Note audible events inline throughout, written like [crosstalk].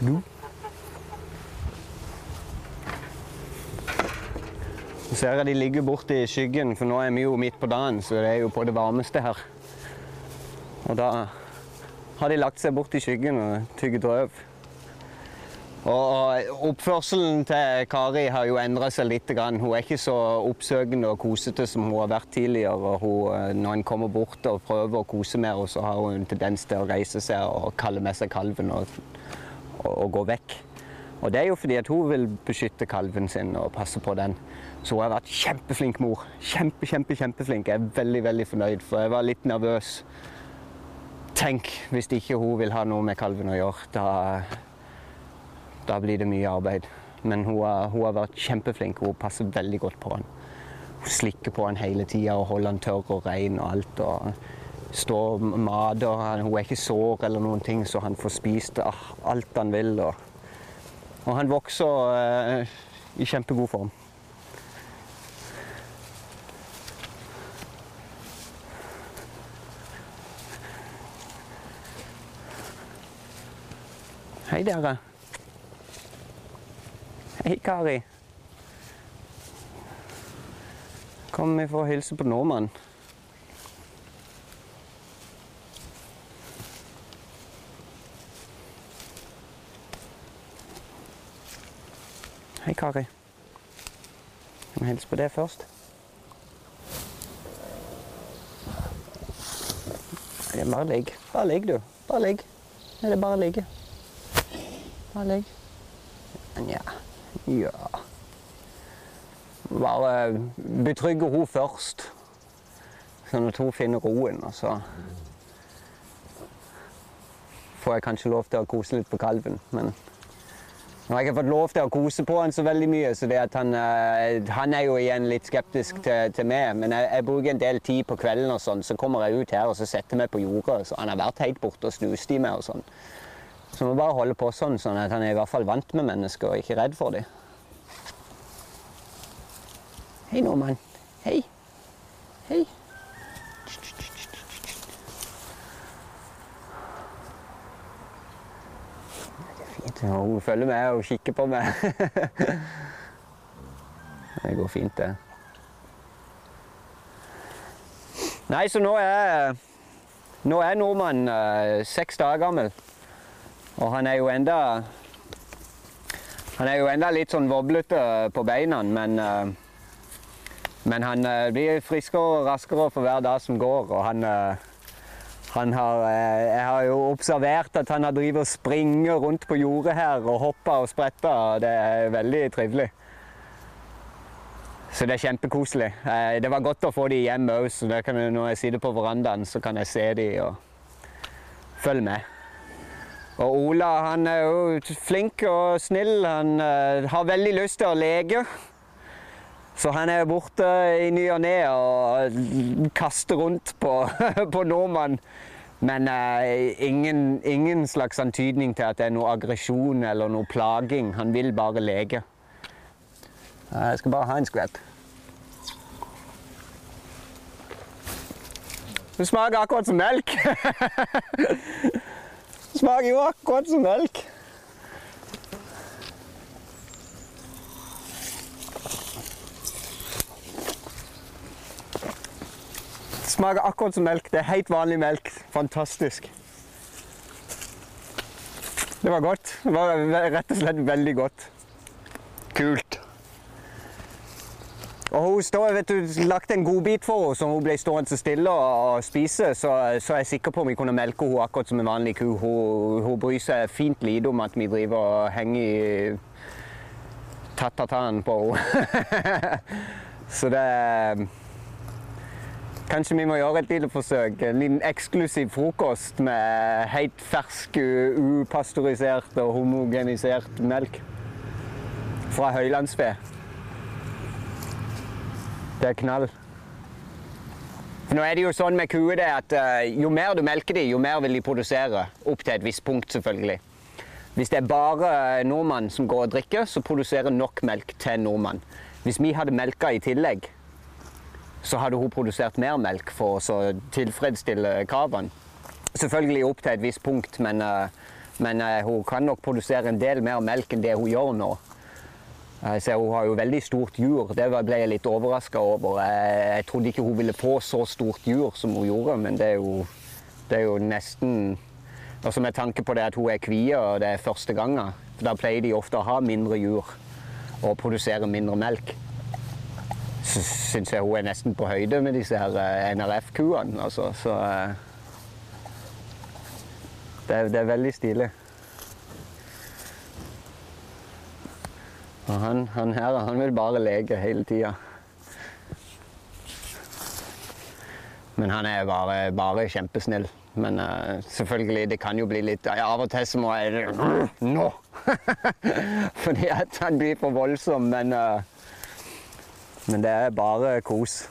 så. Så ser at de ligger borte i skyggen, for nå er vi jo midt på dagen, så det er jo på det varmeste her. Og da har de lagt seg bort i skyggen og tygget røv. Og oppførselen til Kari har jo endra seg litt. Hun er ikke så oppsøkende og kosete som hun har vært tidligere. Hun, når en kommer bort og prøver å kose med henne, så har hun en tendens til å reise seg og kalle med seg kalven og, og gå vekk. Og det er jo fordi at hun vil beskytte kalven sin og passe på den. Så hun har vært kjempeflink mor. Kjempe, kjempe, kjempeflink. Jeg er veldig, veldig fornøyd, for jeg var litt nervøs. Tenk hvis ikke hun vil ha noe med kalven å gjøre. Da, da blir det mye arbeid. Men hun har, hun har vært kjempeflink. Hun passer veldig godt på han. Hun slikker på han hele tida og holder han tørr og ren og alt. og Står og mater. han. Hun er ikke sår eller noen ting, så han får spist ah, alt han vil. Og, og han vokser eh, i kjempegod form. Hei, dere. Hei, Kari. Kom vi får hilse på nordmannen. Hei, Kari. Jeg vi hilse på det først? Ja, bare ligg. Bare ligg, du. Bare ligg. Er bare å ligge? Bare ligg. Nja. Ja. Bare betrygge henne først, sånn at hun finner roen. Og så får jeg kanskje lov til å kose litt på kalven. Men nå har jeg ikke fått lov til å kose på han så veldig mye, så han, eh, han er jo igjen litt skeptisk til, til meg. Men jeg, jeg, bruker en del tid på kvelden, og sånn, så kommer jeg ut her og så setter meg på jordet. Så han har vært helt borte og snust i meg. og sånn. Så må bare holde på sånn, sånn at han er i hvert fall vant med mennesker og ikke redd for dem. Hei, nordmann. Hei. Hei. Ja, Hun følger med og kikker på meg. Det går fint, det. Nei, så nå er, nå er nordmannen uh, seks dager gammel. Og han er jo enda Han er jo enda litt sånn voblete på beina, men uh, Men han uh, blir friskere og raskere for hver dag som går, og han eh, han har, eh, jeg har jo observert at han har drevet og springer rundt på jordet her og hopper og spretter. Det er veldig trivelig. Så det er kjempekoselig. Eh, Det var godt å få de hjem òg, så jeg, når jeg sitter på verandaen, så kan jeg se de og følge med. Og Ola han er jo flink og snill. Han eh, har veldig lyst til å leke. Så han er borte i ny og ne og kaster rundt på, [laughs] på nordmann. Men eh, ingen, ingen slags antydning til at det er noe aggresjon eller noe plaging. Han vil bare leke. Jeg skal bare ha en skvett. Det smaker akkurat som melk. [laughs] Det smaker jo akkurat som melk. Smaker akkurat som melk. Det er helt vanlig melk. Fantastisk. Det var godt. Det var rett og slett veldig godt. Kult. Og hun står, vet du, lagt en godbit for henne, så hun ble stående stille og, og spise. Så, så er jeg sikker på om vi kunne melke henne akkurat som en vanlig ku. Hun, hun bryr seg fint lite om at vi driver og henger i tatt-tatt-taen på henne. [laughs] så det Kanskje vi må gjøre et lite forsøk. En liten eksklusiv frokost med helt fersk, upasteurisert og homogenisert melk fra høylandsfe. Det er knall. For nå er det jo sånn med kuer det at uh, jo mer du melker dem, jo mer vil de produsere. Opp til et visst punkt, selvfølgelig. Hvis det er bare nordmann som går og drikker, så produserer nok melk til nordmann. Hvis vi hadde melka i tillegg, så hadde hun produsert mer melk for å tilfredsstille kravene. Selvfølgelig opp til et visst punkt, men uh, Men eh, hun kan nok produsere en del mer melk enn det hun gjør nå. Eh, Så hun har jo veldig stort jur. Det ble jeg litt overraska over. Jeg, jeg trodde ikke hun ville få så stort jur som hun gjorde, men det er jo, det er jo nesten Altså Med tanke på det at hun er kvie og det er første gangen, for da pleier de ofte å ha mindre jur og produsere mindre melk. Syns jeg hun er nesten på høyde med disse her eh, NRF-kuene. Altså, så eh, det, er, det er veldig stilig. Og han, han her han vil bare leke hele tida. Men han er bare, bare kjempesnill. Men uh, selvfølgelig, det kan jo bli litt ja, Av og til så må jeg Nå! [laughs] Fordi at han blir for voldsom, men eh, Men det er bare kos.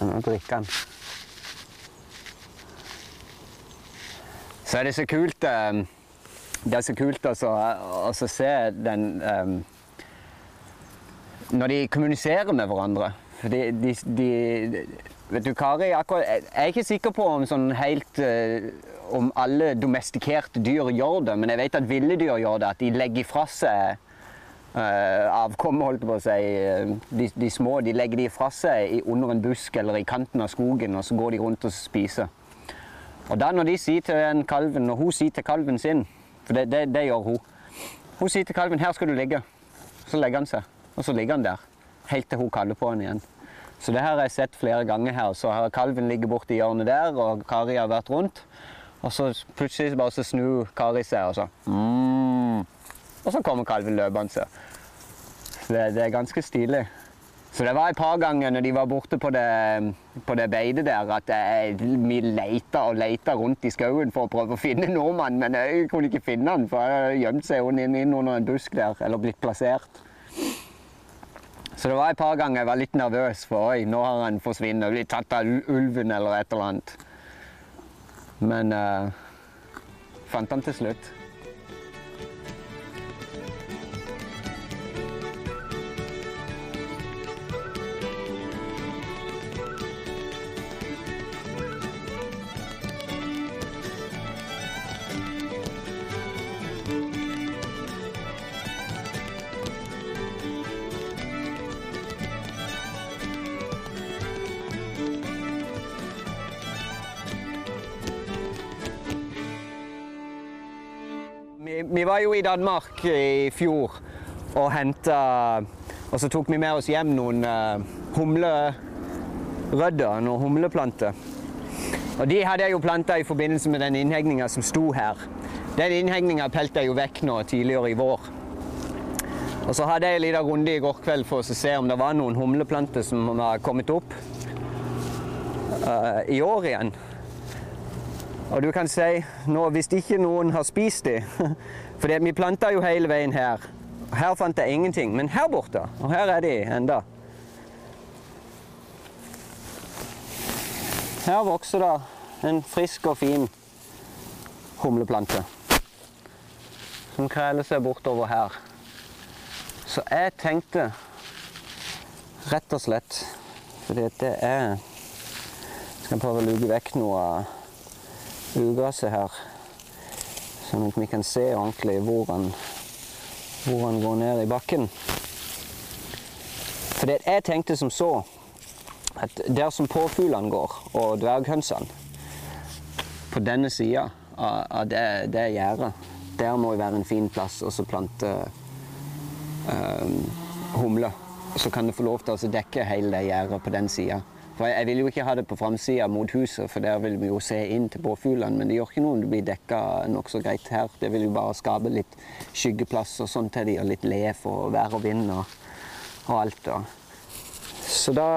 Nå drikker han. Så er det så kult eh, Det er så kult også, å se den um, Når de kommuniserer med hverandre. For de, de, de Vet du, Kari, akkurat, jeg er ikke sikker på om sånn helt eh, om alle domestikerte dyr gjør det, men jeg vet at ville dyr gjør det. At de legger fra seg uh, avkommet, holdt på å si. eh, De, de små de legger de fra seg under en busk eller i kanten av skogen, og så går de rundt og spiser. Og da når de sier til en kalven, når hun sier til kalven sin, for det, det, det gjør hun Hun sier til kalven 'her skal du ligge'. Så legger han seg, og så ligger han der. Helt til hun kaller på han igjen. Så det her har jeg sett flere ganger her. Så har kalven ligget borti hjørnet der, og Kari har vært rundt. Og så plutselig bare så snur Kari seg, og så mm. Og så kommer kalven løpende. Det, det er ganske stilig. Så det var et par ganger når de var borte på det, på det beitet der, at jeg, vi leita og leita rundt i skauen for å prøve å finne nordmannen, men jeg kunne ikke finne han, for han hadde gjemt seg inn, inn under en busk der, eller blitt plassert. Så det var et par ganger jeg var litt nervøs for oi, nå har han forsvunnet, blitt tatt av ulven eller et eller annet. Men uh, fant han til slutt. Vi, vi var jo i Danmark i fjor og henta Og så tok vi med oss hjem noen uh, humlerødder, noen humleplanter. Og de hadde jeg jo planta i forbindelse med den innhegninga som sto her. Den innhegninga pelte jeg jo vekk nå tidligere i vår. Og så hadde jeg en liten runde i går kveld for å se om det var noen humleplanter som var kommet opp uh, i år igjen. Og du kan si nå, hvis ikke noen har spist de [laughs] For vi planta jo hele veien her. Her fant jeg ingenting. Men her borte, og her er de enda. Her vokser det en frisk og fin humleplante. Som kreler seg bortover her. Så jeg tenkte rett og slett Fordi det er Skal prøve å luke vekk noe av ugresset her. Sånn at vi kan se ordentlig hvor han, hvor han går ned i bakken. For det jeg tenkte som så at der som påfuglene går, og dverghønsene På denne sida av, det, det gjerdet, der må jo være en fin plass å plante um, humle. Så kan det få lov til å dekke hele det gjerdet på den sida. For jeg, jeg vil jo ikke ha det på framsida mot huset, for der vil vi jo se inn til påfuglene. Men det gjør ikke noe om det blir dekka nokså greit her. Det vil jo bare skape litt skyggeplass og sånn til de, og litt le for vær og vind og, og alt. Og. Så da,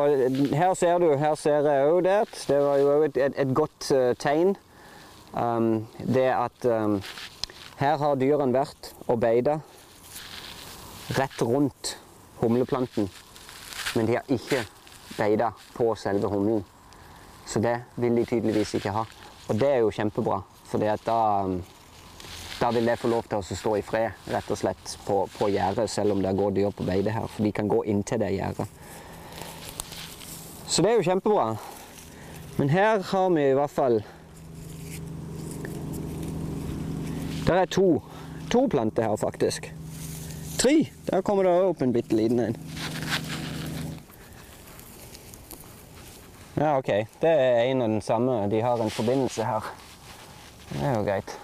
og her ser du, her ser jeg òg det. Det var jo òg et, et, et godt uh, tegn. Um, det at um, her har dyrene vært og beita rett rundt humleplanten. Men de har ikke beita på selve humlen. Så det vil de tydeligvis ikke ha. Og det er jo kjempebra, for da, da vil det få lov til å stå i fred rett og slett på, på gjerdet, selv om det går dyr på beite her. For de kan gå inntil det gjerdet. Så det er jo kjempebra. Men her har vi i hvert fall Der er to. To planter her, faktisk. Tre! Der kommer det opp en bitte liten en. Ja, OK. Det er en og den samme. De har en forbindelse her. Det er jo greit.